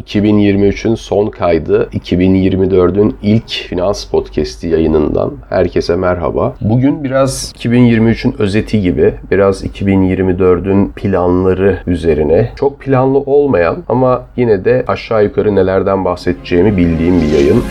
2023'ün son kaydı 2024'ün ilk finans podcast'i yayınından herkese merhaba. Bugün biraz 2023'ün özeti gibi biraz 2024'ün planları üzerine çok planlı olmayan ama yine de aşağı yukarı nelerden bahsedeceğimi bildiğim bir yayın.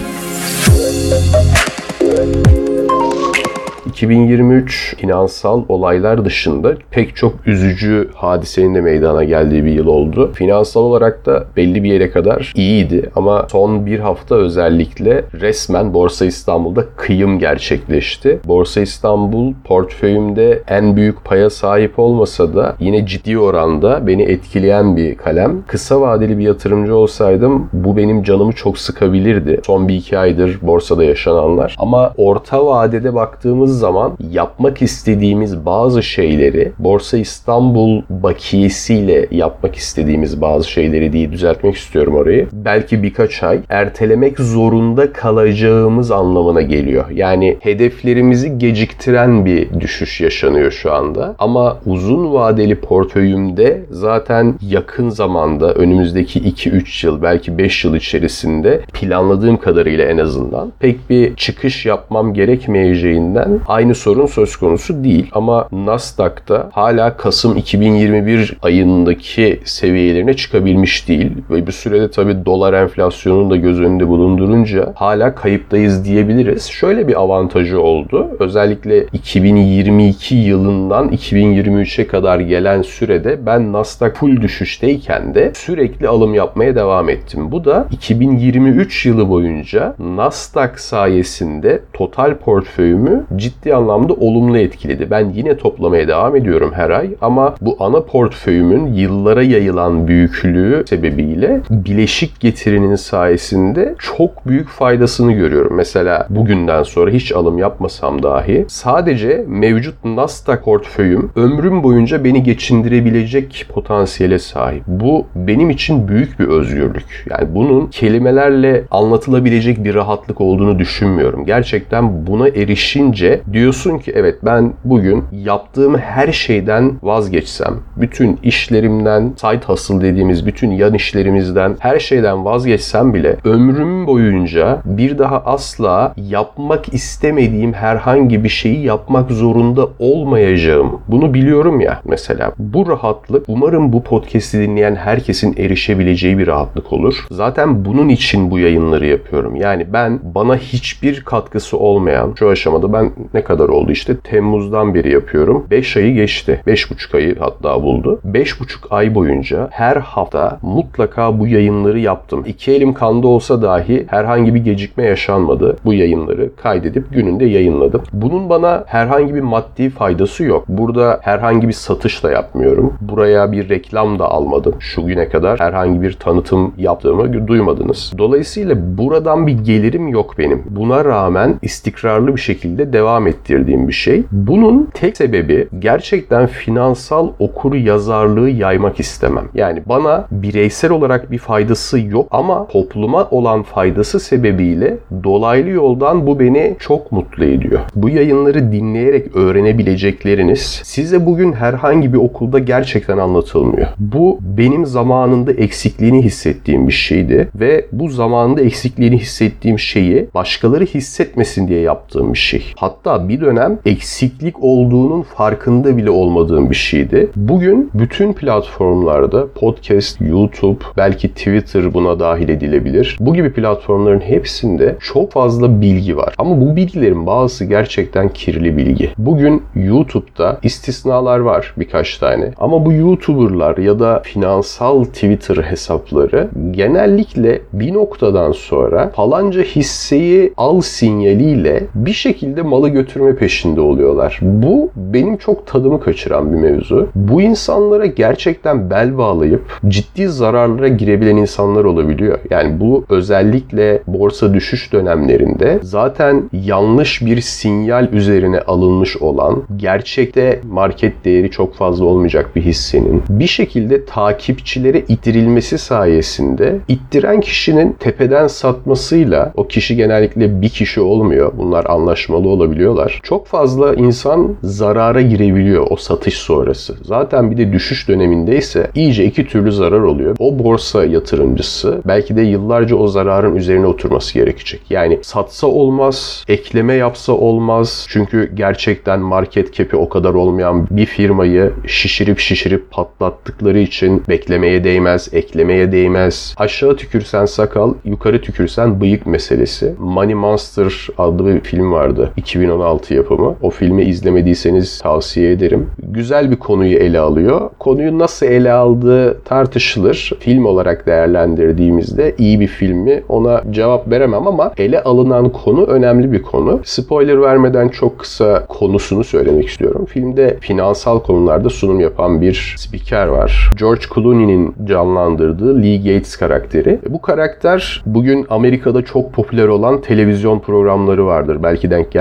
2023 finansal olaylar dışında pek çok üzücü hadisenin de meydana geldiği bir yıl oldu. Finansal olarak da belli bir yere kadar iyiydi ama son bir hafta özellikle resmen Borsa İstanbul'da kıyım gerçekleşti. Borsa İstanbul portföyümde en büyük paya sahip olmasa da yine ciddi oranda beni etkileyen bir kalem. Kısa vadeli bir yatırımcı olsaydım bu benim canımı çok sıkabilirdi. Son bir iki aydır borsada yaşananlar. Ama orta vadede baktığımız zaman zaman yapmak istediğimiz bazı şeyleri Borsa İstanbul bakiyesiyle yapmak istediğimiz bazı şeyleri diye düzeltmek istiyorum orayı. Belki birkaç ay ertelemek zorunda kalacağımız anlamına geliyor. Yani hedeflerimizi geciktiren bir düşüş yaşanıyor şu anda. Ama uzun vadeli portföyümde zaten yakın zamanda önümüzdeki 2-3 yıl belki 5 yıl içerisinde planladığım kadarıyla en azından pek bir çıkış yapmam gerekmeyeceğinden aynı sorun söz konusu değil. Ama Nasdaq'ta hala Kasım 2021 ayındaki seviyelerine çıkabilmiş değil. Ve bir sürede tabii dolar enflasyonunu da göz önünde bulundurunca hala kayıptayız diyebiliriz. Şöyle bir avantajı oldu. Özellikle 2022 yılından 2023'e kadar gelen sürede ben Nasdaq full düşüşteyken de sürekli alım yapmaya devam ettim. Bu da 2023 yılı boyunca Nasdaq sayesinde total portföyümü ciddi anlamda olumlu etkiledi. Ben yine toplamaya devam ediyorum her ay ama bu ana portföyümün yıllara yayılan büyüklüğü sebebiyle bileşik getirinin sayesinde çok büyük faydasını görüyorum. Mesela bugünden sonra hiç alım yapmasam dahi sadece mevcut Nasdaq portföyüm ömrüm boyunca beni geçindirebilecek potansiyele sahip. Bu benim için büyük bir özgürlük. Yani bunun kelimelerle anlatılabilecek bir rahatlık olduğunu düşünmüyorum. Gerçekten buna erişince diyorsun ki evet ben bugün yaptığım her şeyden vazgeçsem, bütün işlerimden, side hustle dediğimiz bütün yan işlerimizden, her şeyden vazgeçsem bile ömrüm boyunca bir daha asla yapmak istemediğim herhangi bir şeyi yapmak zorunda olmayacağım. Bunu biliyorum ya mesela. Bu rahatlık umarım bu podcast'i dinleyen herkesin erişebileceği bir rahatlık olur. Zaten bunun için bu yayınları yapıyorum. Yani ben bana hiçbir katkısı olmayan şu aşamada ben ne kadar kadar oldu işte. Temmuz'dan beri yapıyorum. 5 ayı geçti. 5,5 ayı hatta buldu. 5,5 ay boyunca her hafta mutlaka bu yayınları yaptım. İki elim kanda olsa dahi herhangi bir gecikme yaşanmadı. Bu yayınları kaydedip gününde yayınladım. Bunun bana herhangi bir maddi faydası yok. Burada herhangi bir satış da yapmıyorum. Buraya bir reklam da almadım. Şu güne kadar herhangi bir tanıtım yaptığımı duymadınız. Dolayısıyla buradan bir gelirim yok benim. Buna rağmen istikrarlı bir şekilde devam ettirdiğim bir şey. Bunun tek sebebi gerçekten finansal okur yazarlığı yaymak istemem. Yani bana bireysel olarak bir faydası yok ama topluma olan faydası sebebiyle dolaylı yoldan bu beni çok mutlu ediyor. Bu yayınları dinleyerek öğrenebilecekleriniz size bugün herhangi bir okulda gerçekten anlatılmıyor. Bu benim zamanında eksikliğini hissettiğim bir şeydi ve bu zamanında eksikliğini hissettiğim şeyi başkaları hissetmesin diye yaptığım bir şey. Hatta bir dönem eksiklik olduğunun farkında bile olmadığım bir şeydi. Bugün bütün platformlarda podcast, YouTube, belki Twitter buna dahil edilebilir. Bu gibi platformların hepsinde çok fazla bilgi var. Ama bu bilgilerin bazısı gerçekten kirli bilgi. Bugün YouTube'da istisnalar var birkaç tane. Ama bu YouTuber'lar ya da finansal Twitter hesapları genellikle bir noktadan sonra falanca hisseyi al sinyaliyle bir şekilde malı götürme peşinde oluyorlar. Bu benim çok tadımı kaçıran bir mevzu. Bu insanlara gerçekten bel bağlayıp ciddi zararlara girebilen insanlar olabiliyor. Yani bu özellikle borsa düşüş dönemlerinde zaten yanlış bir sinyal üzerine alınmış olan gerçekte market değeri çok fazla olmayacak bir hissenin bir şekilde takipçilere ittirilmesi sayesinde ittiren kişinin tepeden satmasıyla o kişi genellikle bir kişi olmuyor. Bunlar anlaşmalı olabiliyorlar yapıyorlar. Çok fazla insan zarara girebiliyor o satış sonrası. Zaten bir de düşüş dönemindeyse iyice iki türlü zarar oluyor. O borsa yatırımcısı belki de yıllarca o zararın üzerine oturması gerekecek. Yani satsa olmaz, ekleme yapsa olmaz. Çünkü gerçekten market cap'i o kadar olmayan bir firmayı şişirip şişirip patlattıkları için beklemeye değmez, eklemeye değmez. Aşağı tükürsen sakal, yukarı tükürsen bıyık meselesi. Money Monster adlı bir film vardı. 2016 yapımı. O filmi izlemediyseniz tavsiye ederim. Güzel bir konuyu ele alıyor. Konuyu nasıl ele aldığı tartışılır. Film olarak değerlendirdiğimizde iyi bir filmi ona cevap veremem ama ele alınan konu önemli bir konu. Spoiler vermeden çok kısa konusunu söylemek istiyorum. Filmde finansal konularda sunum yapan bir spiker var. George Clooney'nin canlandırdığı Lee Gates karakteri. Bu karakter bugün Amerika'da çok popüler olan televizyon programları vardır. Belki denk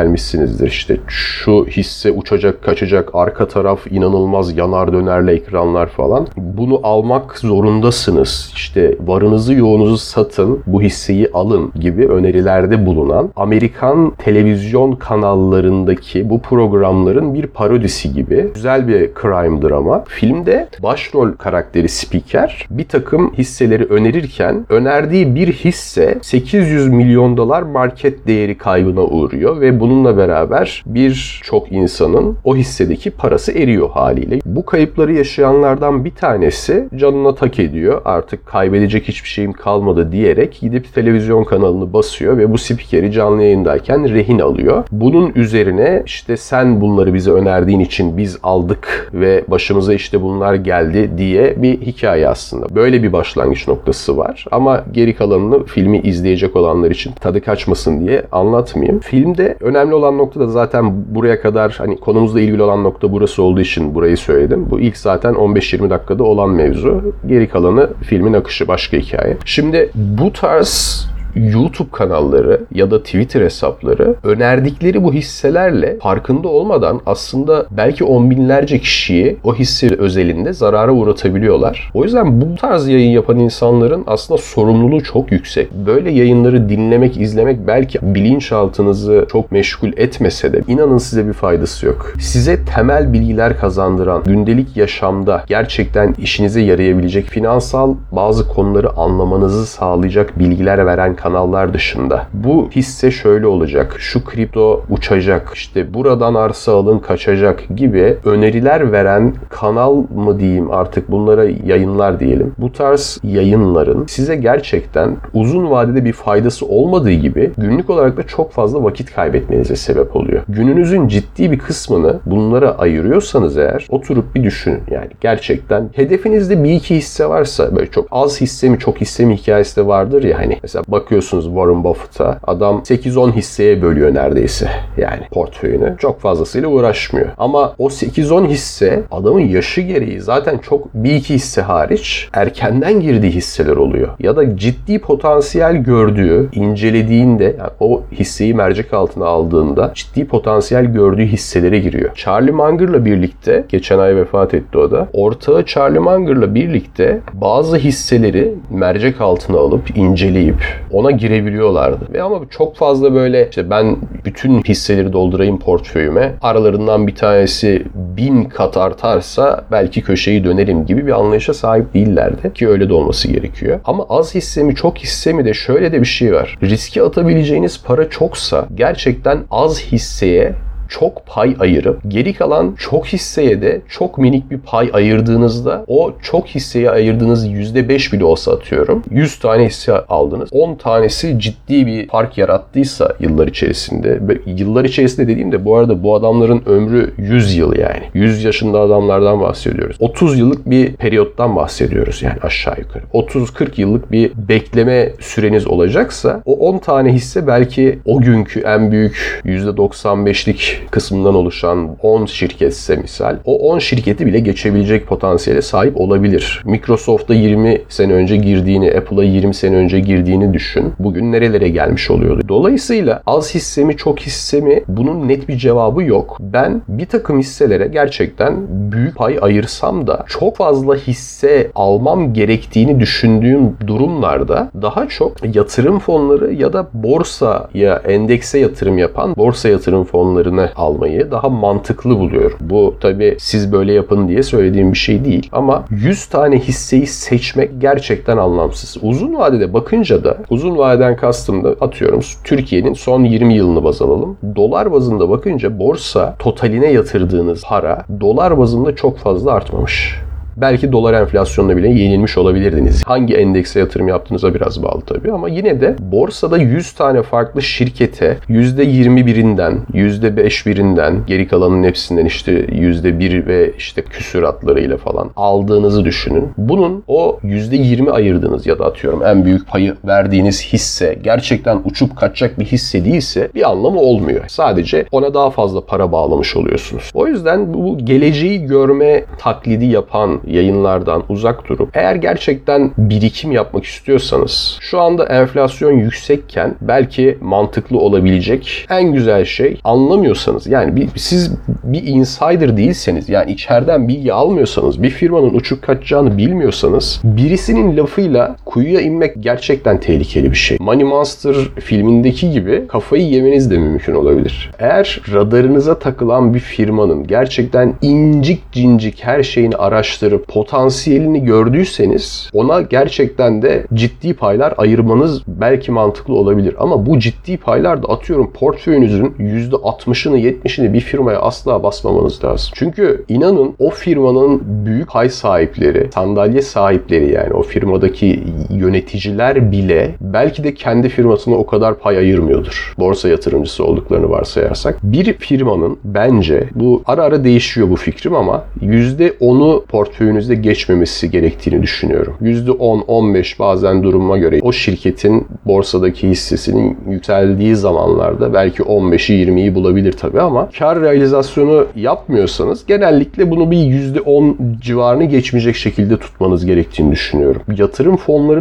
gelmişsinizdir. İşte şu hisse uçacak, kaçacak, arka taraf inanılmaz yanar dönerle ekranlar falan. Bunu almak zorundasınız. İşte varınızı yoğunuzu satın, bu hisseyi alın gibi önerilerde bulunan Amerikan televizyon kanallarındaki bu programların bir parodisi gibi güzel bir crime drama. Filmde başrol karakteri spiker bir takım hisseleri önerirken önerdiği bir hisse 800 milyon dolar market değeri kaybına uğruyor ve bununla beraber birçok insanın o hissedeki parası eriyor haliyle. Bu kayıpları yaşayanlardan bir tanesi canına tak ediyor. Artık kaybedecek hiçbir şeyim kalmadı diyerek gidip televizyon kanalını basıyor ve bu spikeri canlı yayındayken rehin alıyor. Bunun üzerine işte sen bunları bize önerdiğin için biz aldık ve başımıza işte bunlar geldi diye bir hikaye aslında. Böyle bir başlangıç noktası var ama geri kalanını filmi izleyecek olanlar için tadı kaçmasın diye anlatmayayım. Filmde önemli olan nokta da zaten buraya kadar hani konumuzla ilgili olan nokta burası olduğu için burayı söyledim. Bu ilk zaten 15-20 dakikada olan mevzu. Geri kalanı filmin akışı başka hikaye. Şimdi bu tarz YouTube kanalları ya da Twitter hesapları önerdikleri bu hisselerle farkında olmadan aslında belki on binlerce kişiyi o hisse özelinde zarara uğratabiliyorlar. O yüzden bu tarz yayın yapan insanların aslında sorumluluğu çok yüksek. Böyle yayınları dinlemek, izlemek belki bilinçaltınızı çok meşgul etmese de inanın size bir faydası yok. Size temel bilgiler kazandıran, gündelik yaşamda gerçekten işinize yarayabilecek finansal bazı konuları anlamanızı sağlayacak bilgiler veren kanallar dışında bu hisse şöyle olacak, şu kripto uçacak, işte buradan arsa alın kaçacak gibi öneriler veren kanal mı diyeyim artık bunlara yayınlar diyelim. Bu tarz yayınların size gerçekten uzun vadede bir faydası olmadığı gibi günlük olarak da çok fazla vakit kaybetmenize sebep oluyor. Gününüzün ciddi bir kısmını bunlara ayırıyorsanız eğer oturup bir düşünün. Yani gerçekten hedefinizde bir iki hisse varsa böyle çok az hisse mi çok hisse mi hikayesi de vardır ya hani mesela bakıyorsunuz Warren Buffett'a adam 8-10 hisseye bölüyor neredeyse yani portföyünü. Çok fazlasıyla uğraşmıyor. Ama o 8-10 hisse adamın yaşı gereği zaten çok bir iki hisse hariç erkenden girdiği hisseler oluyor. Ya da ciddi potansiyel gördüğü, incelediğinde yani o hisseyi mercek altına aldığında ciddi potansiyel gördüğü hisselere giriyor. Charlie Munger'la birlikte geçen ay vefat etti o da. Ortağı Charlie Munger'la birlikte bazı hisseleri mercek altına alıp inceleyip ona girebiliyorlardı. Ve ama çok fazla böyle işte ben bütün hisseleri doldurayım portföyüme. Aralarından bir tanesi bin kat artarsa belki köşeyi dönerim gibi bir anlayışa sahip değillerdi. Ki öyle de olması gerekiyor. Ama az hisse mi çok hisse mi de şöyle de bir şey var. Riske atabileceğiniz para çoksa gerçekten az hisseye çok pay ayırıp geri kalan çok hisseye de çok minik bir pay ayırdığınızda o çok hisseye ayırdığınız %5 bile olsa atıyorum 100 tane hisse aldınız. 10 tanesi ciddi bir fark yarattıysa yıllar içerisinde yıllar içerisinde dediğimde bu arada bu adamların ömrü 100 yıl yani. 100 yaşında adamlardan bahsediyoruz. 30 yıllık bir periyottan bahsediyoruz yani aşağı yukarı. 30-40 yıllık bir bekleme süreniz olacaksa o 10 tane hisse belki o günkü en büyük %95'lik kısmından oluşan 10 şirketse misal o 10 şirketi bile geçebilecek potansiyele sahip olabilir. Microsoft'a 20 sene önce girdiğini, Apple'a 20 sene önce girdiğini düşün. Bugün nerelere gelmiş oluyordu. Dolayısıyla az hisse mi çok hisse mi bunun net bir cevabı yok. Ben bir takım hisselere gerçekten büyük pay ayırsam da çok fazla hisse almam gerektiğini düşündüğüm durumlarda daha çok yatırım fonları ya da borsaya endekse yatırım yapan borsa yatırım fonlarına almayı daha mantıklı buluyorum. Bu tabi siz böyle yapın diye söylediğim bir şey değil ama 100 tane hisseyi seçmek gerçekten anlamsız. Uzun vadede bakınca da uzun vadeden kastım da atıyorum Türkiye'nin son 20 yılını baz alalım. Dolar bazında bakınca borsa totaline yatırdığınız para dolar bazında çok fazla artmamış. Belki dolar enflasyonuna bile yenilmiş olabilirdiniz. Hangi endekse yatırım yaptığınıza biraz bağlı tabii ama yine de borsada 100 tane farklı şirkete %21'inden, %5'birinden, geri kalanın hepsinden işte %1 ve işte küsuratlarıyla falan aldığınızı düşünün. Bunun o %20 ayırdığınız ya da atıyorum en büyük payı verdiğiniz hisse gerçekten uçup kaçacak bir hisse değilse bir anlamı olmuyor. Sadece ona daha fazla para bağlamış oluyorsunuz. O yüzden bu geleceği görme taklidi yapan yayınlardan uzak durup eğer gerçekten birikim yapmak istiyorsanız şu anda enflasyon yüksekken belki mantıklı olabilecek en güzel şey anlamıyorsanız yani bir, siz bir insider değilseniz yani içeriden bilgi almıyorsanız bir firmanın uçup kaçacağını bilmiyorsanız birisinin lafıyla kuyuya inmek gerçekten tehlikeli bir şey. Money Monster filmindeki gibi kafayı yemeniz de mümkün olabilir. Eğer radarınıza takılan bir firmanın gerçekten incik cincik her şeyini araştırıp potansiyelini gördüyseniz ona gerçekten de ciddi paylar ayırmanız belki mantıklı olabilir. Ama bu ciddi paylar da atıyorum portföyünüzün %60'ını 70'ini bir firmaya asla basmamanız lazım. Çünkü inanın o firmanın büyük pay sahipleri, sandalye sahipleri yani o firmadaki yöneticiler bile belki de kendi firmasına o kadar pay ayırmıyordur. Borsa yatırımcısı olduklarını varsayarsak. Bir firmanın bence bu ara ara değişiyor bu fikrim ama %10'u portföy portföyünüzde geçmemesi gerektiğini düşünüyorum. %10-15 bazen duruma göre o şirketin borsadaki hissesinin yükseldiği zamanlarda belki 15'i 20'yi bulabilir tabii ama kar realizasyonu yapmıyorsanız genellikle bunu bir %10 civarını geçmeyecek şekilde tutmanız gerektiğini düşünüyorum. Yatırım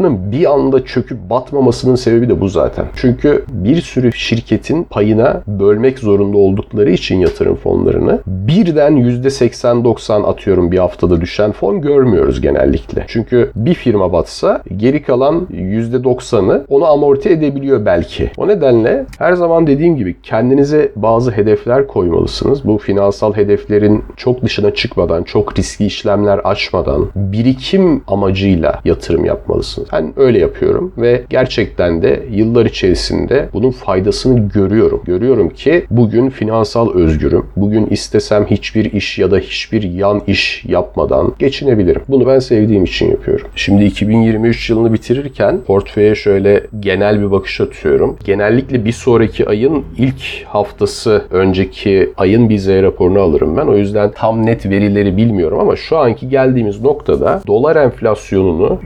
fonlarının bir anda çöküp batmamasının sebebi de bu zaten. Çünkü bir sürü şirketin payına bölmek zorunda oldukları için yatırım fonlarını birden %80-90 atıyorum bir haftada düşen fon görmüyoruz genellikle. Çünkü bir firma batsa geri kalan %90'ı onu amorti edebiliyor belki. O nedenle her zaman dediğim gibi kendinize bazı hedefler koymalısınız. Bu finansal hedeflerin çok dışına çıkmadan, çok riskli işlemler açmadan birikim amacıyla yatırım yapmalısınız. Ben öyle yapıyorum ve gerçekten de yıllar içerisinde bunun faydasını görüyorum. Görüyorum ki bugün finansal özgürüm. Bugün istesem hiçbir iş ya da hiçbir yan iş yapmadan geçinebilirim. Bunu ben sevdiğim için yapıyorum. Şimdi 2023 yılını bitirirken portföye şöyle genel bir bakış atıyorum. Genellikle bir sonraki ayın ilk haftası önceki ayın bir Z raporunu alırım ben. O yüzden tam net verileri bilmiyorum ama şu anki geldiğimiz noktada dolar enflasyonunu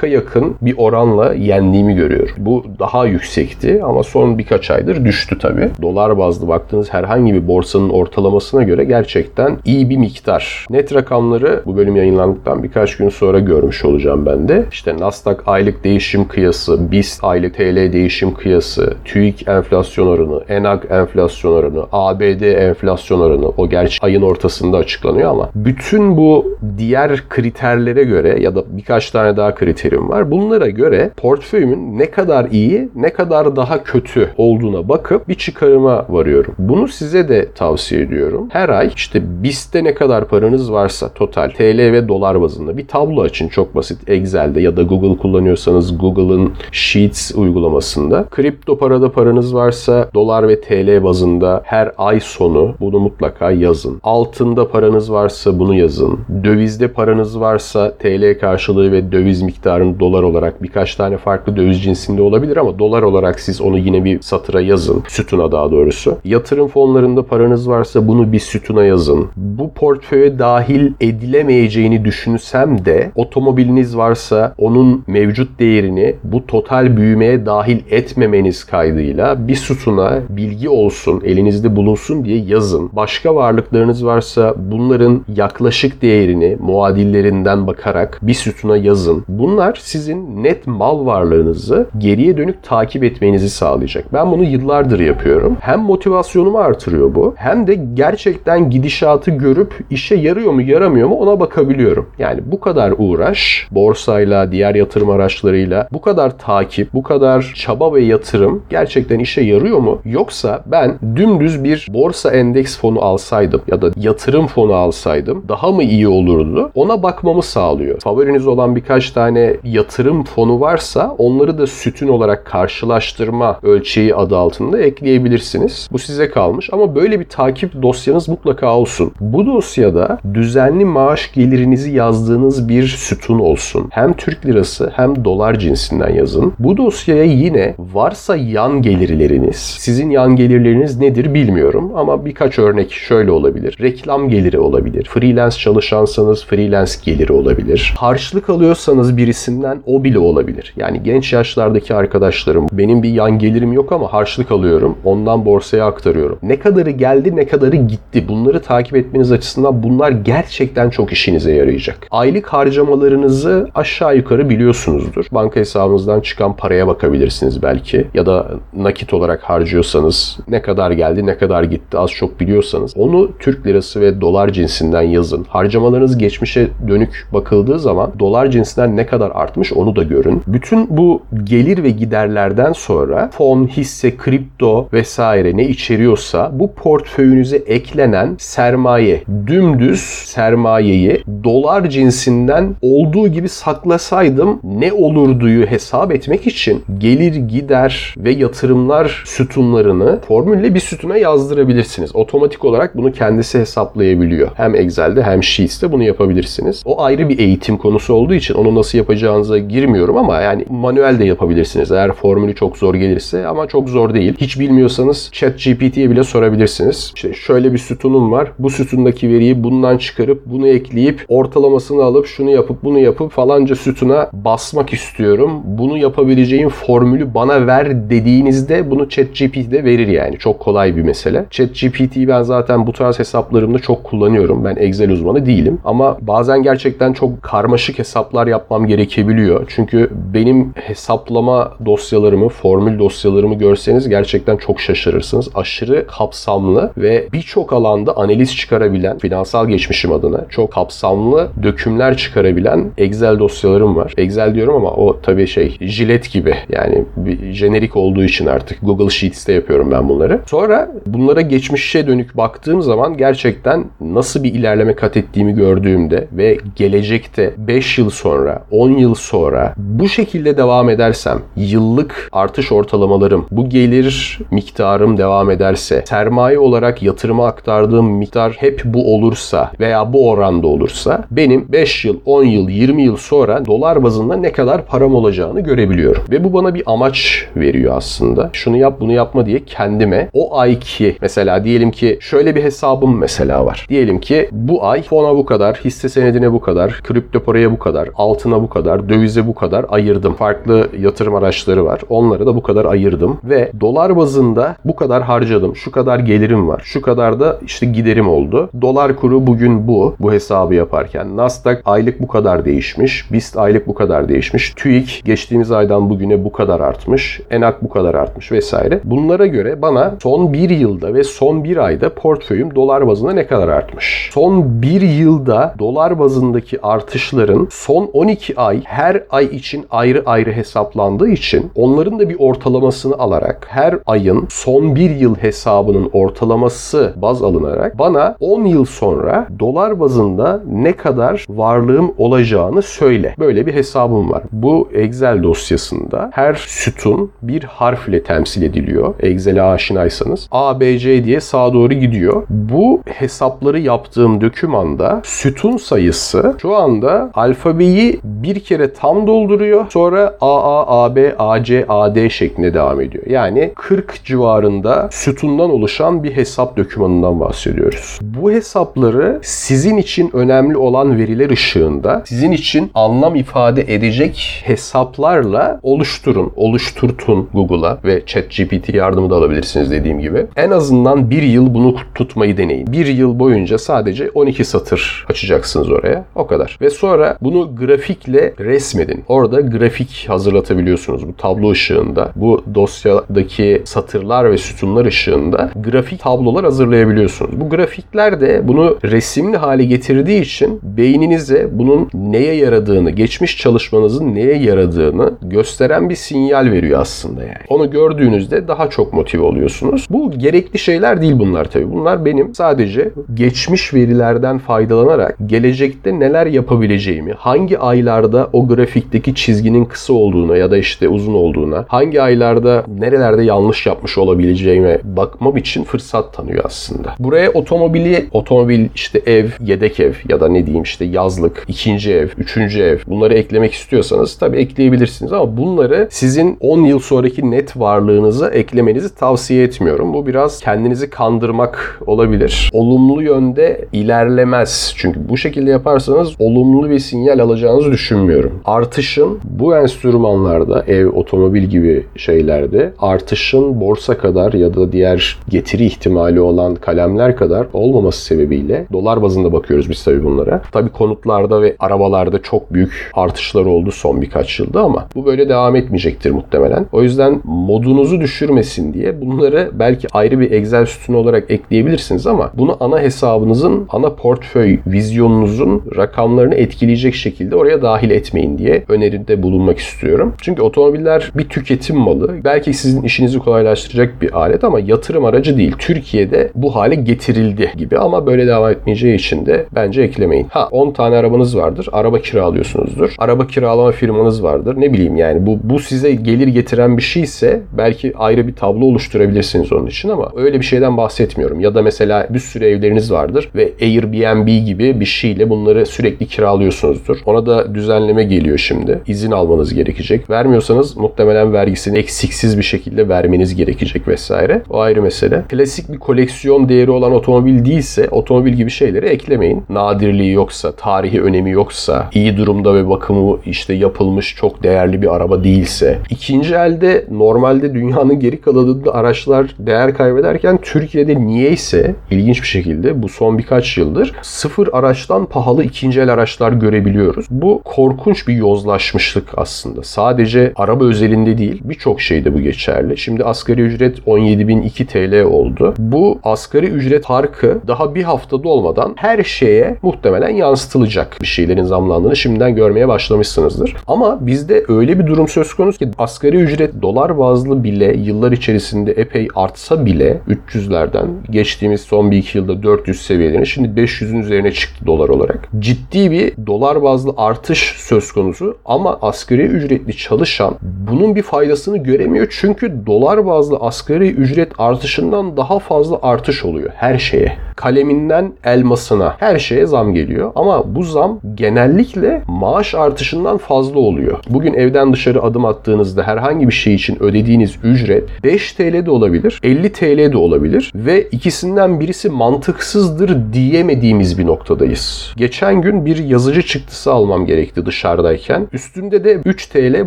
%40'a yakın bir oranla yendiğimi görüyorum. Bu daha yüksekti ama son birkaç aydır düştü tabii. Dolar bazlı baktığınız herhangi bir borsanın ortalamasına göre gerçekten iyi bir miktar. Net rakamları bu bölüm yayınlandıktan birkaç gün sonra görmüş olacağım ben de. İşte Nasdaq aylık değişim kıyası, BIST aylık TL değişim kıyası, TÜİK enflasyon oranı, ENAG enflasyon oranı, ABD enflasyon oranı o gerçi ayın ortasında açıklanıyor ama bütün bu diğer kriterlere göre ya da birkaç tane daha kriterim var. Bunlara göre portföyümün ne kadar iyi, ne kadar daha kötü olduğuna bakıp bir çıkarıma varıyorum. Bunu size de tavsiye ediyorum. Her ay işte BIST'te ne kadar paranız varsa total TL ve dolar bazında bir tablo açın çok basit Excel'de ya da Google kullanıyorsanız Google'ın Sheets uygulamasında. Kripto parada paranız varsa dolar ve TL bazında her ay sonu bunu mutlaka yazın. Altında paranız varsa bunu yazın. Dövizde paranız varsa TL karşılığı ve döviz miktarını dolar olarak birkaç tane farklı döviz cinsinde olabilir ama dolar olarak siz onu yine bir satıra yazın. Sütuna daha doğrusu. Yatırım fonlarında paranız varsa bunu bir sütuna yazın. Bu portföye dahil edilemeyeceğini düşünsem de otomobiliniz varsa onun mevcut değerini bu total büyümeye dahil etmemeniz kaydıyla bir sütuna bilgi olsun, elinizde bulunsun diye yazın. Başka varlıklarınız varsa bunların yaklaşık değerini muadillerinden bakarak bir sütuna yazın. Bunlar sizin net mal varlığınızı geriye dönük takip etmenizi sağlayacak. Ben bunu yıllardır yapıyorum. Hem motivasyonumu artırıyor bu hem de gerçekten gidişatı görüp işe yarıyor mu yaramıyor mu ona bakabiliyorum. Yani bu kadar uğraş borsayla, diğer yatırım araçlarıyla bu kadar takip, bu kadar çaba ve yatırım gerçekten işe yarıyor mu? Yoksa ben dümdüz bir borsa endeks fonu alsaydım ya da yatırım fonu alsaydım daha mı iyi olurdu? Ona bakmamı sağlıyor. Favoriniz olan birkaç tane yatırım fonu varsa onları da sütün olarak karşılaştırma ölçeği adı altında ekleyebilirsiniz. Bu size kalmış ama böyle bir takip dosyanız mutlaka olsun. Bu dosyada düzenli maaş gelirinizi yazdığınız bir sütun olsun. Hem Türk lirası hem dolar cinsinden yazın. Bu dosyaya yine varsa yan gelirleriniz, sizin yan gelirleriniz nedir bilmiyorum ama birkaç örnek şöyle olabilir. Reklam geliri olabilir. Freelance çalışansanız freelance geliri olabilir. Harçlık alıyorsanız birisinden o bile olabilir. Yani genç yaşlardaki arkadaşlarım benim bir yan gelirim yok ama harçlık alıyorum. Ondan borsaya aktarıyorum. Ne kadarı geldi ne kadarı gitti. Bunları takip etmeniz açısından bunlar gerçekten çok işinize yarayacak. Aylık harcamalarınızı aşağı yukarı biliyorsunuzdur. Banka hesabınızdan çıkan paraya bakabilirsiniz belki. Ya da nakit olarak harcıyorsanız ne kadar geldi ne kadar gitti az çok biliyorsanız onu Türk lirası ve dolar cinsinden yazın. Harcamalarınız geçmişe dönük bakıldığı zaman dolar cinsinden ne kadar artmış onu da görün. Bütün bu gelir ve giderlerden sonra fon, hisse, kripto vesaire ne içeriyorsa bu portföyünüze eklenen sermaye, dümdüz sermayeyi dolar cinsinden olduğu gibi saklasaydım ne olurduyu hesap etmek için gelir, gider ve yatırımlar sütunlarını formülle bir sütuna yazdırabilirsiniz. Otomatik olarak bunu kendisi hesaplayabiliyor. Hem Excel'de hem Sheets'te bunu yapabilirsiniz. O ayrı bir eğitim konusu olduğu için onu nasıl yapacağınıza girmiyorum ama yani manuel de yapabilirsiniz. Eğer formülü çok zor gelirse ama çok zor değil. Hiç bilmiyorsanız ChatGPT'ye bile sorabilirsiniz. İşte şöyle bir sütunum var. Bu sütundaki veriyi bundan çıkarıp bunu ekleyip ortalamasını alıp şunu yapıp bunu yapıp falanca sütuna basmak istiyorum. Bunu yapabileceğim formülü bana ver dediğinizde bunu ChatGPT'de verir yani. Çok kolay bir mesele. ChatGPT'yi ben zaten bu tarz hesaplarımda çok kullanıyorum. Ben Excel uzmanı değilim. Ama bazen gerçekten çok karmaşık hesaplar yapmam gerekebiliyor. Çünkü benim hesaplama dosyalarımı, formül dosyalarımı görseniz gerçekten çok şaşırırsınız. Aşırı kapsamlı ve birçok alanda analiz çıkarabilen, finansal geçmişim adına çok kapsamlı dökümler çıkarabilen Excel dosyalarım var. Excel diyorum ama o tabii şey jilet gibi yani bir jenerik olduğu için artık Google Sheets'te yapıyorum ben bunları. Sonra bunlara geçmişe dönük baktığım zaman gerçekten nasıl bir ilerleme kat ettiğimi gördüğümde ve gelecekte 5 yıl sonra, 10 yıl sonra bu şekilde devam edersem, yıllık artış ortalamalarım, bu gelir miktarım devam ederse, sermaye olarak yatırıma aktardığım miktar hep bu olursa veya bu oranda olursa benim 5 yıl, 10 yıl, 20 yıl sonra dolar bazında ne kadar param olacağını görebiliyorum. Ve bu bana bir amaç veriyor aslında. Şunu yap bunu yapma diye kendime o ayki mesela diyelim ki şöyle bir hesabım mesela var. Diyelim ki bu ay fona bu kadar, hisse senedine bu kadar, kripto paraya bu kadar, altına bu kadar, dövize bu kadar ayırdım. Farklı yatırım araçları var. Onları da bu kadar ayırdım ve dolar bazında bu kadar harcadım. Şu kadar gelirim var. Şu kadar da işte giderim oldu. Dolar kuru bugün bu. Bu hesabı yaparken. Nasdaq aylık bu kadar değişmiş. BIST aylık bu kadar değişmiş. TÜİK geçtiğimiz aydan bugüne bu kadar artmış. ENAK bu kadar artmış vesaire. Bunlara göre bana son bir yılda ve son bir ayda portföyüm dolar bazında ne kadar artmış? Son bir yılda dolar bazındaki artışların son 12 ay her ay için ayrı ayrı hesaplandığı için onların da bir ortalamasını alarak her ayın son bir yıl hesabının ortalaması baz alınarak bana 10 yıl sonra dolar bazında ne kadar varlığım olacağını söyle. Böyle bir hesabım var. Bu Excel dosyasında her sütun bir harf ile temsil ediliyor. Excel'e aşinaysanız. A, B, C diye sağa doğru gidiyor. Bu hesapları yaptığım dokümanda sütun sayısı şu anda alfabeyi bir kere tam dolduruyor. Sonra A, A, A, B, A, C, A, D şeklinde devam ediyor. Yani 40 civarında sütundan oluşan bir hesap dokümanından bahsediyoruz. Bu hesapları sizin için önemli olan veriler ışığında sizin için anlam ifade edecek hesaplarla oluşturun, oluşturtun Google'a ve ChatGPT yardımı da alabilirsiniz dediğim gibi. En azından bir yıl bunu tutmayı deneyin. Bir yıl boyunca sadece 12 satır açacaksınız oraya. O kadar. Ve sonra bunu grafikle resmedin. Orada grafik hazırlatabiliyorsunuz bu tablo ışığında. Bu dosyadaki satırlar ve sütunlar ışığında grafik tablolar hazırlayabiliyorsunuz. Bu grafikler de bunu resimli hale getirdiği için beyninize bunun neye yaradığını, geçmiş çalışmanızın neye yaradığını gösteren bir sinyal veriyor aslında yani. Onu gördüğünüzde daha çok motive oluyorsunuz. Bu gerekli şeyler değil bunlar tabii. Bunlar benim sadece geçmiş verilerden faydalanarak gelecekte neler yapabileceğimi, hangi aylarda o grafikteki çizginin kısa olduğuna ya da işte uzun olduğuna, hangi aylarda nerelerde yanlış yapmış olabileceğime bakmam için fırsat tanıyor aslında. Buraya otomobili, otomobil işte ev, yedek ev ya da ne diyeyim işte yazlık, ikinci ev, üçüncü ev bunları eklemek istiyorsanız tabii ekleyebilirsiniz ama bunları sizin 10 yıl sonraki net varlığınıza eklemenizi tavsiye etmiyorum. Bu biraz kendinizi kandırmak olabilir. Olumlu yönde ilerlemez. Çünkü bu şekilde yaparsanız olumlu bir sinyal alacağınızı düşünmüyorum. Artışın bu enstrümanlarda ev, otomobil gibi şeylerde artışın borsa kadar ya da diğer getiri ihtimali olan kalemler kadar olmaması sebebiyle dolar bazında bakıyoruz biz tabii bunlara. Tabii konutlarda ve arabalarda çok büyük artışlar oldu son birkaç yılda ama bu böyle devam etmeyecektir muhtemelen. O yüzden modunuzu düşürmesin diye bunları belki ayrı bir Excel sütunu olarak ekleyebilirsiniz ama bunu ana hesabınızın, ana portföy vizyonunuzun rakamlarını etkileyecek şekilde oraya dahil etmeyin diye öneride bulunmak istiyorum. Çünkü otomobiller bir tüketim malı. Belki sizin işinizi kolaylaştıracak bir alet ama yatırım aracı değil. Türkiye'de bu hale getirildi gibi ama böyle devam etmeyeceği için de bence eklemeyin. Ha 10 tane arabanız vardır. Araba kiralıyorsunuzdur. Araba kiralama firmanız vardır. Ne bileyim yani bu bu size gelir getiren bir şeyse belki ayrı bir tablo oluşturabilirsiniz onun için ama öyle bir şeyden bahsetmiyorum. Ya da mesela bir sürü evleriniz vardır ve Airbnb gibi bir şeyle bunları sürekli kiralıyorsunuzdur. Ona da düzenleme geliyor şimdi. İzin almanız gerekecek. Vermiyorsanız muhtemelen vergisini eksiksiz bir şekilde vermeniz gerekecek vesaire. O ayrı mesele. Klasik bir koleksiyon değeri olan otomobil değilse otomobil gibi şeyleri eklemeyin. Nadirliği yoksa, tarihi önemi yoksa, iyi durumda ve bakımı işte yapılmış çok değerli bir araba değilse. İkinci elde normalde dünyanın geri kalanında araçlar değer kaybederken Türkiye'de niyeyse ilginç bir şekilde bu son birkaç yıldır sıfır araçtan pahalı ikinci el araçlar görebiliyoruz. Bu korkunç bir yozlaşmışlık aslında. Sadece araba özelinde değil birçok şeyde bu geçerli. Şimdi asgari ücret 17.002 TL oldu. Bu asgari ücret farkı daha bir haftada olmadan her şeye muhtemelen yansıtılacak. Bir şeylerin zamlandığını şimdiden görmeye başlamışsınızdır. Ama bizde öyle bir durum söz konusu ki asgari ücret dolar bazlı bile yıllar içerisinde epey artsa bile 300'lerden geçtiğimiz son bir iki yılda 400 seviyelerine şimdi 500'ün üzerine çıktı dolar olarak. Ciddi bir dolar bazlı artış söz konusu ama asgari ücretli çalışan bunun bir faydasını göremiyor çünkü dolar bazlı asgari ücret artışından daha fazla artış oluyor her şeye. Kaleminden elmasına her şeye zam geliyor ama bu zam genellikle maaş artışından fazla oluyor. Bugün evden dışarı adım attığınızda herhangi bir şey için ödediğiniz ücret 5 TL de olabilir, 50 TL de olabilir ve ikisinden birisi mantıksızdır diyemediğimiz bir noktadayız. Geçen gün bir yazıcı çıktısı almam gerekti dışarıdayken. Üstünde de 3 TL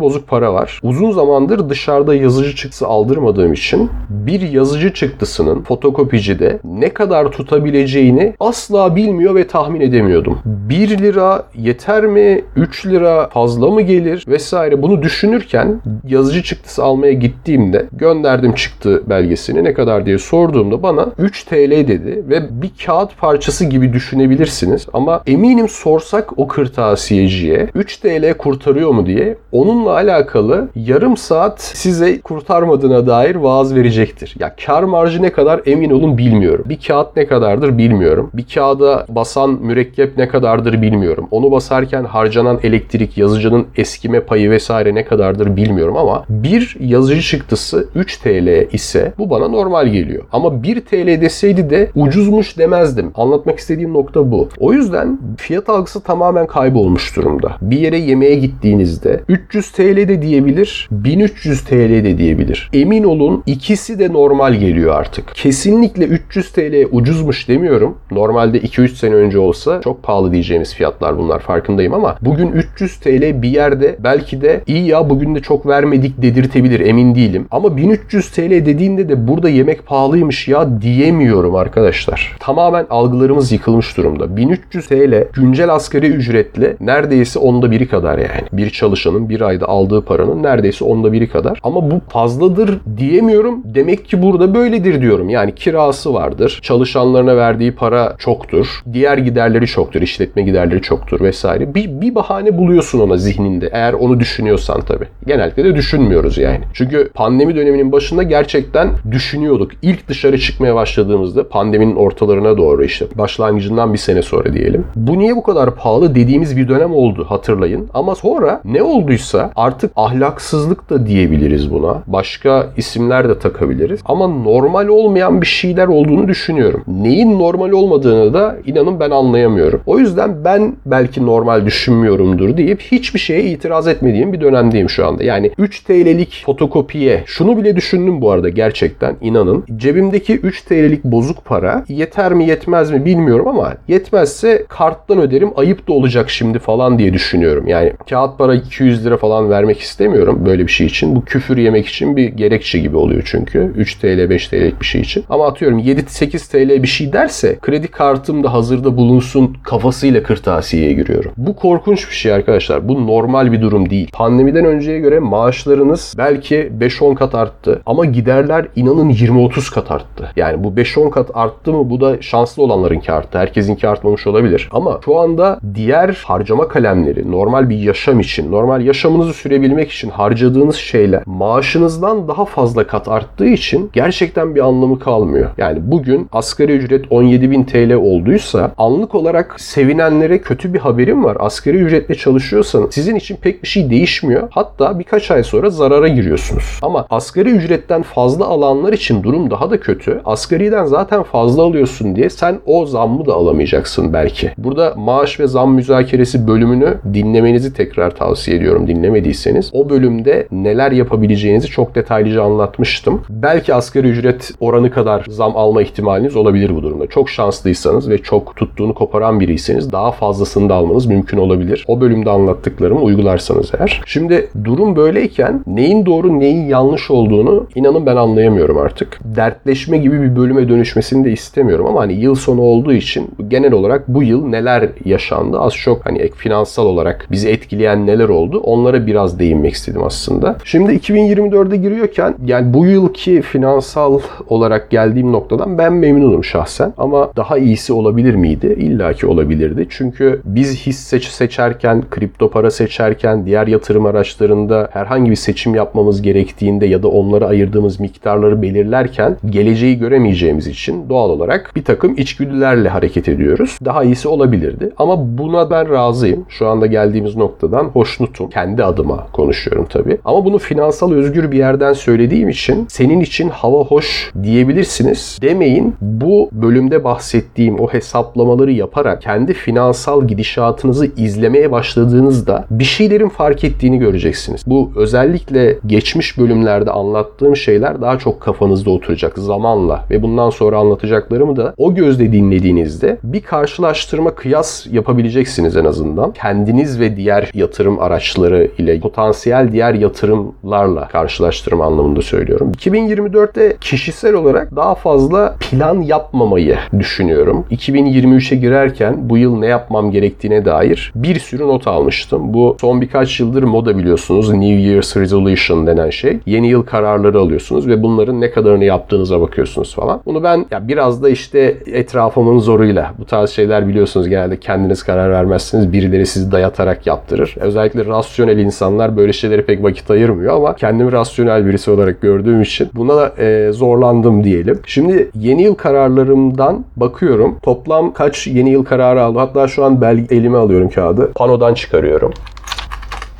bozuk para var. Uzun zamandır dışarıda yazıcı çıktısı aldırmadığım için bir yazıcı çıktısının fotokopicide ne kadar tutabileceğini asla bilmiyor ve tahmin edemiyordum. 1 lira yeter mi? 3 lira fazla mı gelir? Vesaire bunu düşünürken yazıcı çıktısı almaya gittiğimde gönderdim çıktı belgesini ne kadar diye sorduğumda bana 3 TL dedi ve bir kağıt parçası gibi düşünebilirsiniz ama eminim sorsak o kırtasiyeciye 3 TL kurtarıyor mu diye onunla alakalı yarım saat size kurtarmadığına dair vaaz verecektir. Ya kar marjı ne kadar emin olun bilmiyorum. Bir kağıt ne kadardır bilmiyorum. Bir kağıda basan mürekkep ne kadardır bilmiyorum. Onu basarken harcanan elektrik, yazıcının eskime payı vesaire ne kadardır bilmiyorum ama bir yazıcı çıktısı 3 TL ise bu bana normal geliyor. Ama 1 TL deseydi de ucuzmuş demezdim. Anlatmak istediğim nokta bu. O yüzden fiyat algısı tamamen kaybolmuş durumda. Bir yere yemeğe gittiğinizde 300 TL de diyebilir, 1300 TL de diyebilir. Emin olun ikisi de normal geliyor artık. Kesinlikle 300 TL ucuzmuş demiyorum. Normalde 2-3 sene önce olsa çok pahalı diyeceğimiz fiyatlar bunlar farkındayım ama bugün 300 TL bir yerde belki de iyi ya bugün de çok vermedik dedirtebilir emin değilim. Ama 1300 TL dediğinde de burada yemek pahalıymış ya diyemiyorum arkadaşlar. Tamamen algılarımız yıkılmış durumda. 1300 TL güncel asgari ücretle neredeyse onda biri kadar yani. Bir çalışanın bir ayda aldığı paranın neredeyse onda biri kadar. Ama bu fazladır diyemiyorum. Demek ki burada böyledir diyorum. Yani kirası vardır. Çalışanlarına verdiği para çoktur. diğer giderleri çoktur, işletme giderleri çoktur vesaire. Bir, bir bahane buluyorsun ona zihninde eğer onu düşünüyorsan tabii. Genellikle de düşünmüyoruz yani. Çünkü pandemi döneminin başında gerçekten düşünüyorduk. İlk dışarı çıkmaya başladığımızda pandeminin ortalarına doğru işte başlangıcından bir sene sonra diyelim. Bu niye bu kadar pahalı dediğimiz bir dönem oldu hatırlayın. Ama sonra ne olduysa artık ahlaksızlık da diyebiliriz buna. Başka isimler de takabiliriz. Ama normal olmayan bir şeyler olduğunu düşünüyorum. Neyin normal olmadığını da inanın ben anlayamıyorum. O yüzden ben belki normal düşünmüyorumdur deyip hiçbir şeye itiraz etmediğim bir dönemdeyim şu anda. Yani 3 TL'lik fotokopiye şunu bile düşündüm bu arada gerçekten inanın. Cebimdeki 3 TL'lik bozuk para yeter mi yetmez mi bilmiyorum ama yetmezse karttan öderim ayıp da olacak şimdi falan diye düşünüyorum. Yani kağıt para 200 lira falan vermek istemiyorum böyle bir şey için. Bu küfür yemek için bir gerekçe gibi oluyor çünkü. 3 TL 5 TL'lik bir şey için. Ama atıyorum 7-8 TL bir şey derse kredi kartım da hazırda bulunsun kafasıyla kırtasiyeye giriyorum. Bu korkunç bir şey arkadaşlar. Bu normal bir durum değil. Pandemiden önceye göre maaşlarınız belki 5-10 kat arttı. Ama giderler inanın 20-30 kat arttı. Yani bu 5-10 kat arttı mı bu da şanslı olanlarınki arttı. Herkesinki artmamış olabilir. Ama şu anda diğer harcama kalemleri normal bir yaşam için, normal yaşamınızı sürebilmek için harcadığınız şeyler maaşınızdan daha fazla kat arttığı için gerçekten bir anlamı kalmıyor. Yani bugün asgari ücret 17.000 TL olduysa anlık olarak sevinenlere kötü bir haberim var. Asgari ücretle çalışıyorsanız sizin için pek bir şey değişmiyor. Hatta birkaç ay sonra zarara giriyorsunuz. Ama asgari ücretten fazla alanlar için durum daha da kötü. Asgariden zaten fazla alıyorsun diye sen o zammı da alamayacaksın belki. Burada maaş ve zam müzakeresi bölümünü dinlemenizi tekrar tavsiye ediyorum dinlemediyseniz. O bölümde neler yapabileceğinizi çok detaylıca anlatmıştım. Belki asgari ücret oranı kadar zam alma ihtimaliniz olabilir bu durumda. Çok şanslıysanız ve çok tuttuğunu koparan biriyseniz daha fazlasını da almanız mümkün olabilir. O bölümde anlattıklarımı uygularsanız eğer. Şimdi durum böyleyken neyin doğru neyin yanlış olduğunu inanın ben anlayamıyorum artık. Dertleşme gibi bir bölüme dönüşmesini de istemiyorum ama hani yıl sonu olduğu için genel olarak bu yıl neler yaşandı az çok hani finansal olarak bizi etkileyen neler oldu onlara biraz değinmek istedim aslında. Şimdi 2024'e giriyorken yani bu yılki finansal olarak geldiğim noktadan ben memnunum şahsen ama daha iyisi olabilir miydi? İlla ki olabilirdi. Çünkü biz hisse seçerken, kripto para seçerken, diğer yatırım araçlarında herhangi bir seçim yapmamız gerektiğinde ya da onlara ayırdığımız miktarları belirlerken geleceği göremeyeceğimiz için doğal olarak bir takım içgüdülerle hareket ediyoruz. Daha iyisi olabilirdi. Ama buna ben razıyım. Şu anda geldiğimiz noktadan hoşnutum. Kendi adıma konuşuyorum tabii. Ama bunu finansal özgür bir yerden söylediğim için senin için hava hoş diyebilirsiniz demeyin. Bu bölümde bahsettiğim o hesaplamaları yaparak kendi finansal gidişatınızı izlemeye başladığınızda bir şeylerin fark ettiğini göreceksiniz. Bu özellikle geçmiş bölümlerde anlattığım şeyler daha çok kafanızda oturacak zamanla ve bundan sonra anlatacaklarımı da o gözle dinlediğinizde bir karşılaştırma kıyas yapabileceksiniz en azından. Kendiniz ve diğer yatırım araçları ile potansiyel diğer yatırımlarla karşılaştırma anlamında söylüyorum. 2024'te kişisel olarak daha fazla plan yapmamayı düşünüyorum. 2023'e girerken bu yıl ne yapmam gerektiğine dair bir sürü not almıştım. Bu son birkaç yıldır moda biliyorsunuz. New Year's Resolution denen şey. Yeni yıl kararları alıyorsunuz ve bunların ne kadarını yaptığınıza bakıyorsunuz falan. Bunu ben ya biraz da işte etrafımın zoruyla bu tarz şeyler biliyorsunuz genelde kendiniz karar vermezsiniz. Birileri sizi dayatarak yaptırır. Özellikle rasyonel insanlar böyle şeylere pek vakit ayırmıyor ama kendimi rasyonel birisi olarak gördüğüm için buna e, zorlandım diyelim. Şimdi yeni yıl kararlarımdan bakıyorum. Toplam kaç yeni yıl kararı aldım. Hatta şu an belge elime alıyorum kağıdı. Panodan çıkarıyorum.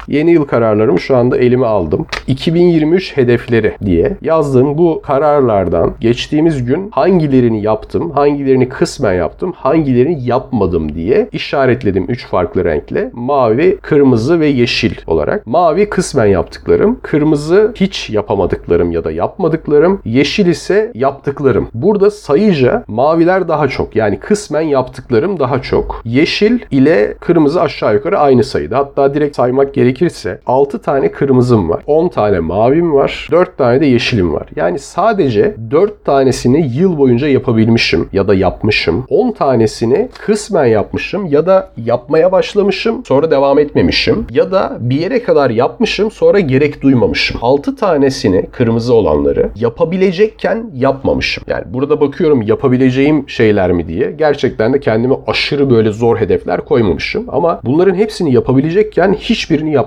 Yeni yıl kararlarımı şu anda elime aldım. 2023 hedefleri diye yazdığım bu kararlardan geçtiğimiz gün hangilerini yaptım, hangilerini kısmen yaptım, hangilerini yapmadım diye işaretledim 3 farklı renkle. Mavi, kırmızı ve yeşil olarak. Mavi kısmen yaptıklarım, kırmızı hiç yapamadıklarım ya da yapmadıklarım, yeşil ise yaptıklarım. Burada sayıca maviler daha çok. Yani kısmen yaptıklarım daha çok. Yeşil ile kırmızı aşağı yukarı aynı sayıda. Hatta direkt saymak gerek gerekirse 6 tane kırmızım var. 10 tane mavim var. 4 tane de yeşilim var. Yani sadece 4 tanesini yıl boyunca yapabilmişim ya da yapmışım. 10 tanesini kısmen yapmışım ya da yapmaya başlamışım sonra devam etmemişim. Ya da bir yere kadar yapmışım sonra gerek duymamışım. 6 tanesini kırmızı olanları yapabilecekken yapmamışım. Yani burada bakıyorum yapabileceğim şeyler mi diye. Gerçekten de kendime aşırı böyle zor hedefler koymamışım. Ama bunların hepsini yapabilecekken hiçbirini yapmamışım.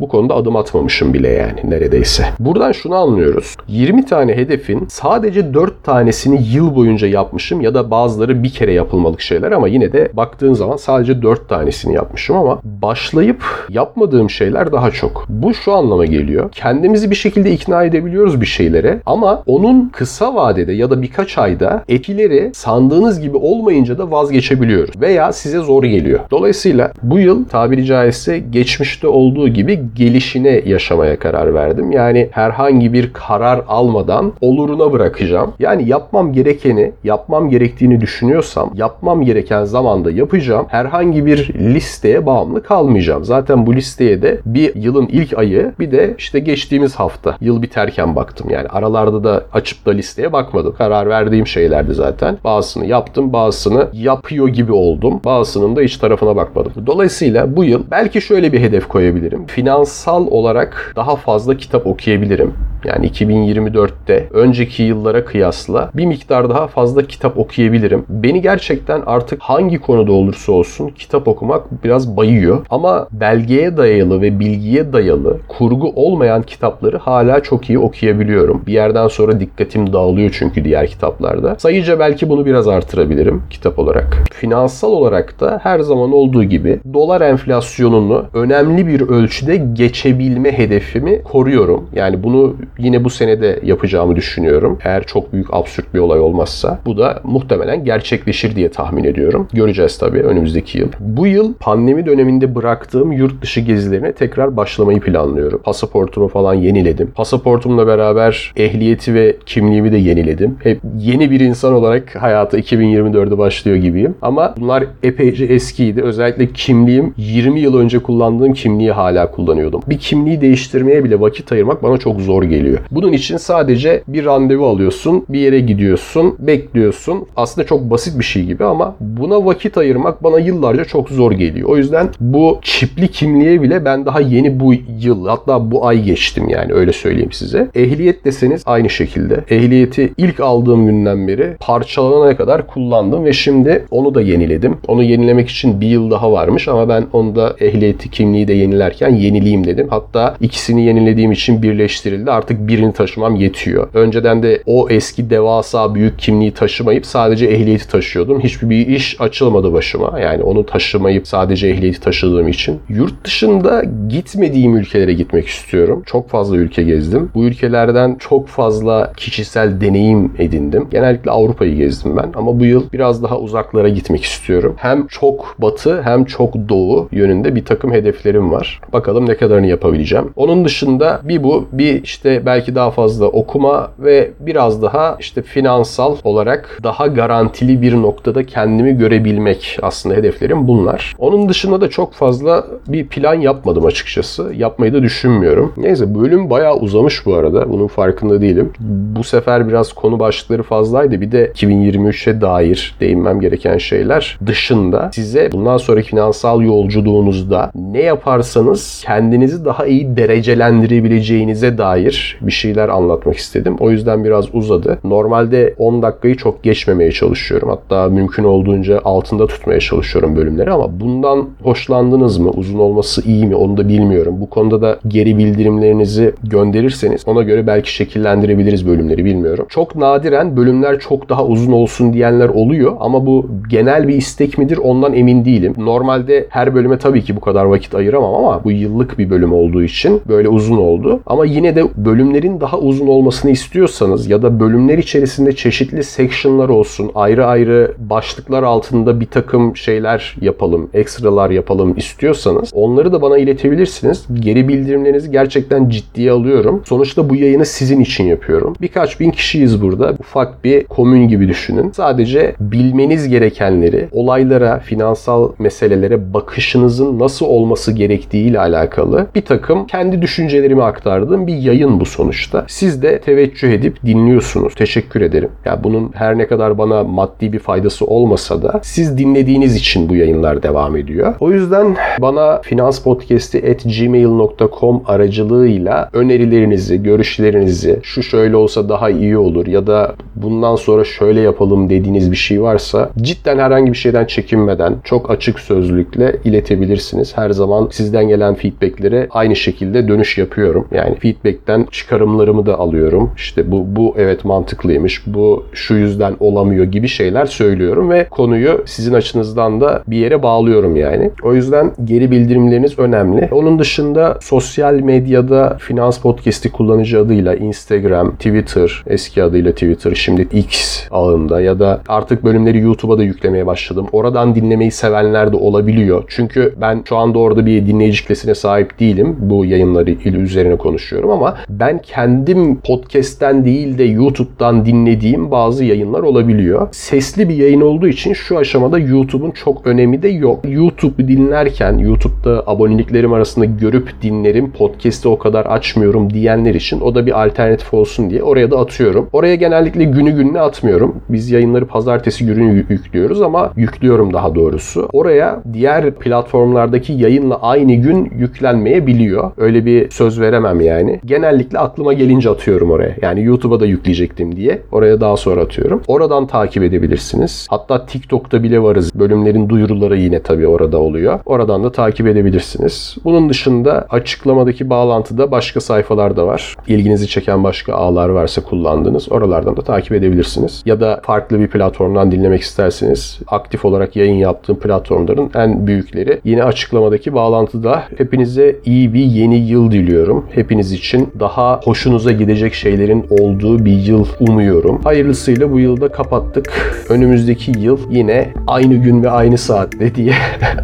Bu konuda adım atmamışım bile yani neredeyse. Buradan şunu anlıyoruz. 20 tane hedefin sadece 4 tanesini yıl boyunca yapmışım ya da bazıları bir kere yapılmalık şeyler ama yine de baktığın zaman sadece 4 tanesini yapmışım ama başlayıp yapmadığım şeyler daha çok. Bu şu anlama geliyor. Kendimizi bir şekilde ikna edebiliyoruz bir şeylere ama onun kısa vadede ya da birkaç ayda etkileri sandığınız gibi olmayınca da vazgeçebiliyoruz veya size zor geliyor. Dolayısıyla bu yıl tabiri caizse geçmişte olduğu gibi gelişine yaşamaya karar verdim. Yani herhangi bir karar almadan oluruna bırakacağım. Yani yapmam gerekeni, yapmam gerektiğini düşünüyorsam yapmam gereken zamanda yapacağım. Herhangi bir listeye bağımlı kalmayacağım. Zaten bu listeye de bir yılın ilk ayı bir de işte geçtiğimiz hafta yıl biterken baktım. Yani aralarda da açıp da listeye bakmadım. Karar verdiğim şeylerdi zaten. Bazısını yaptım, bazısını yapıyor gibi oldum. Bazısının da hiç tarafına bakmadım. Dolayısıyla bu yıl belki şöyle bir hedef koyabilirim. Finansal olarak daha fazla kitap okuyabilirim. Yani 2024'te önceki yıllara kıyasla bir miktar daha fazla kitap okuyabilirim. Beni gerçekten artık hangi konuda olursa olsun kitap okumak biraz bayıyor. Ama belgeye dayalı ve bilgiye dayalı kurgu olmayan kitapları hala çok iyi okuyabiliyorum. Bir yerden sonra dikkatim dağılıyor çünkü diğer kitaplarda. Sayıca belki bunu biraz artırabilirim kitap olarak. Finansal olarak da her zaman olduğu gibi dolar enflasyonunu önemli bir ölçüde geçebilme hedefimi koruyorum. Yani bunu yine bu senede yapacağımı düşünüyorum. Eğer çok büyük absürt bir olay olmazsa bu da muhtemelen gerçekleşir diye tahmin ediyorum. Göreceğiz tabii önümüzdeki yıl. Bu yıl pandemi döneminde bıraktığım yurt dışı gezilerine tekrar başlamayı planlıyorum. Pasaportumu falan yeniledim. Pasaportumla beraber ehliyeti ve kimliğimi de yeniledim. Hep yeni bir insan olarak hayata 2024'de başlıyor gibiyim. Ama bunlar epeyce eskiydi. Özellikle kimliğim 20 yıl önce kullandığım kimliği hala kullanıyordum. Bir kimliği değiştirmeye bile vakit ayırmak bana çok zor geliyor. Bunun için sadece bir randevu alıyorsun, bir yere gidiyorsun, bekliyorsun. Aslında çok basit bir şey gibi ama buna vakit ayırmak bana yıllarca çok zor geliyor. O yüzden bu çipli kimliğe bile ben daha yeni bu yıl hatta bu ay geçtim yani öyle söyleyeyim size. Ehliyet deseniz aynı şekilde. Ehliyeti ilk aldığım günden beri parçalanana kadar kullandım ve şimdi onu da yeniledim. Onu yenilemek için bir yıl daha varmış ama ben onu da ehliyeti kimliği de yenilerken yenileyim dedim. Hatta ikisini yenilediğim için birleştirildi. Artık birini taşımam yetiyor. Önceden de o eski devasa büyük kimliği taşımayıp sadece ehliyeti taşıyordum. Hiçbir bir iş açılmadı başıma. Yani onu taşımayıp sadece ehliyeti taşıdığım için. Yurt dışında gitmediğim ülkelere gitmek istiyorum. Çok fazla ülke gezdim. Bu ülkelerden çok fazla kişisel deneyim edindim. Genellikle Avrupa'yı gezdim ben ama bu yıl biraz daha uzaklara gitmek istiyorum. Hem çok batı hem çok doğu yönünde bir takım hedeflerim var. Bakalım ne kadarını yapabileceğim. Onun dışında bir bu bir işte belki daha fazla okuma ve biraz daha işte finansal olarak daha garantili bir noktada kendimi görebilmek aslında hedeflerim bunlar. Onun dışında da çok fazla bir plan yapmadım açıkçası. Yapmayı da düşünmüyorum. Neyse bölüm bayağı uzamış bu arada. Bunun farkında değilim. Bu sefer biraz konu başlıkları fazlaydı. Bir de 2023'e dair değinmem gereken şeyler dışında size bundan sonraki finansal yolculuğunuzda ne yaparsanız kendinizi daha iyi derecelendirebileceğinize dair bir şeyler anlatmak istedim. O yüzden biraz uzadı. Normalde 10 dakikayı çok geçmemeye çalışıyorum. Hatta mümkün olduğunca altında tutmaya çalışıyorum bölümleri ama bundan hoşlandınız mı? Uzun olması iyi mi? Onu da bilmiyorum. Bu konuda da geri bildirimlerinizi gönderirseniz ona göre belki şekillendirebiliriz bölümleri bilmiyorum. Çok nadiren bölümler çok daha uzun olsun diyenler oluyor ama bu genel bir istek midir ondan emin değilim. Normalde her bölüme tabii ki bu kadar vakit ayıramam ama bu yıllık bir bölüm olduğu için böyle uzun oldu. Ama yine de bölüm bölümlerin daha uzun olmasını istiyorsanız ya da bölümler içerisinde çeşitli sectionlar olsun, ayrı ayrı başlıklar altında bir takım şeyler yapalım, ekstralar yapalım istiyorsanız onları da bana iletebilirsiniz. Geri bildirimlerinizi gerçekten ciddiye alıyorum. Sonuçta bu yayını sizin için yapıyorum. Birkaç bin kişiyiz burada. Ufak bir komün gibi düşünün. Sadece bilmeniz gerekenleri, olaylara, finansal meselelere bakışınızın nasıl olması gerektiği ile alakalı bir takım kendi düşüncelerimi aktardığım bir yayın bu sonuçta. Siz de teveccüh edip dinliyorsunuz. Teşekkür ederim. Ya yani bunun her ne kadar bana maddi bir faydası olmasa da siz dinlediğiniz için bu yayınlar devam ediyor. O yüzden bana finanspodcasti@gmail.com aracılığıyla önerilerinizi, görüşlerinizi, şu şöyle olsa daha iyi olur ya da bundan sonra şöyle yapalım dediğiniz bir şey varsa cidden herhangi bir şeyden çekinmeden çok açık sözlükle iletebilirsiniz. Her zaman sizden gelen feedbacklere aynı şekilde dönüş yapıyorum. Yani feedbackten çıkarımlarımı da alıyorum. İşte bu bu evet mantıklıymış. Bu şu yüzden olamıyor gibi şeyler söylüyorum ve konuyu sizin açınızdan da bir yere bağlıyorum yani. O yüzden geri bildirimleriniz önemli. Onun dışında sosyal medyada Finans Podcast'i kullanıcı adıyla Instagram, Twitter, eski adıyla Twitter, şimdi X ağında ya da artık bölümleri YouTube'a da yüklemeye başladım. Oradan dinlemeyi sevenler de olabiliyor. Çünkü ben şu anda orada bir dinleyici kitlesine sahip değilim. Bu yayınları üzerine konuşuyorum ama ben kendim podcast'ten değil de YouTube'dan dinlediğim bazı yayınlar olabiliyor. Sesli bir yayın olduğu için şu aşamada YouTube'un çok önemi de yok. YouTube dinlerken YouTube'da aboneliklerim arasında görüp dinlerim. Podcast'i o kadar açmıyorum diyenler için o da bir alternatif olsun diye oraya da atıyorum. Oraya genellikle günü gününe atmıyorum. Biz yayınları pazartesi günü yüklüyoruz ama yüklüyorum daha doğrusu. Oraya diğer platformlardaki yayınla aynı gün yüklenmeyebiliyor. Öyle bir söz veremem yani. Genellikle aklıma gelince atıyorum oraya. Yani YouTube'a da yükleyecektim diye. Oraya daha sonra atıyorum. Oradan takip edebilirsiniz. Hatta TikTok'ta bile varız. Bölümlerin duyuruları yine tabii orada oluyor. Oradan da takip edebilirsiniz. Bunun dışında açıklamadaki bağlantıda başka sayfalar da var. İlginizi çeken başka ağlar varsa kullandığınız oralardan da takip edebilirsiniz. Ya da farklı bir platformdan dinlemek isterseniz aktif olarak yayın yaptığım platformların en büyükleri yine açıklamadaki bağlantıda. Hepinize iyi bir yeni yıl diliyorum. Hepiniz için daha hoşunuza gidecek şeylerin olduğu bir yıl umuyorum. Hayırlısıyla bu yılda kapattık. Önümüzdeki yıl yine aynı gün ve aynı saatte diye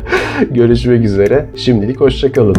görüşmek üzere. Şimdilik hoşçakalın.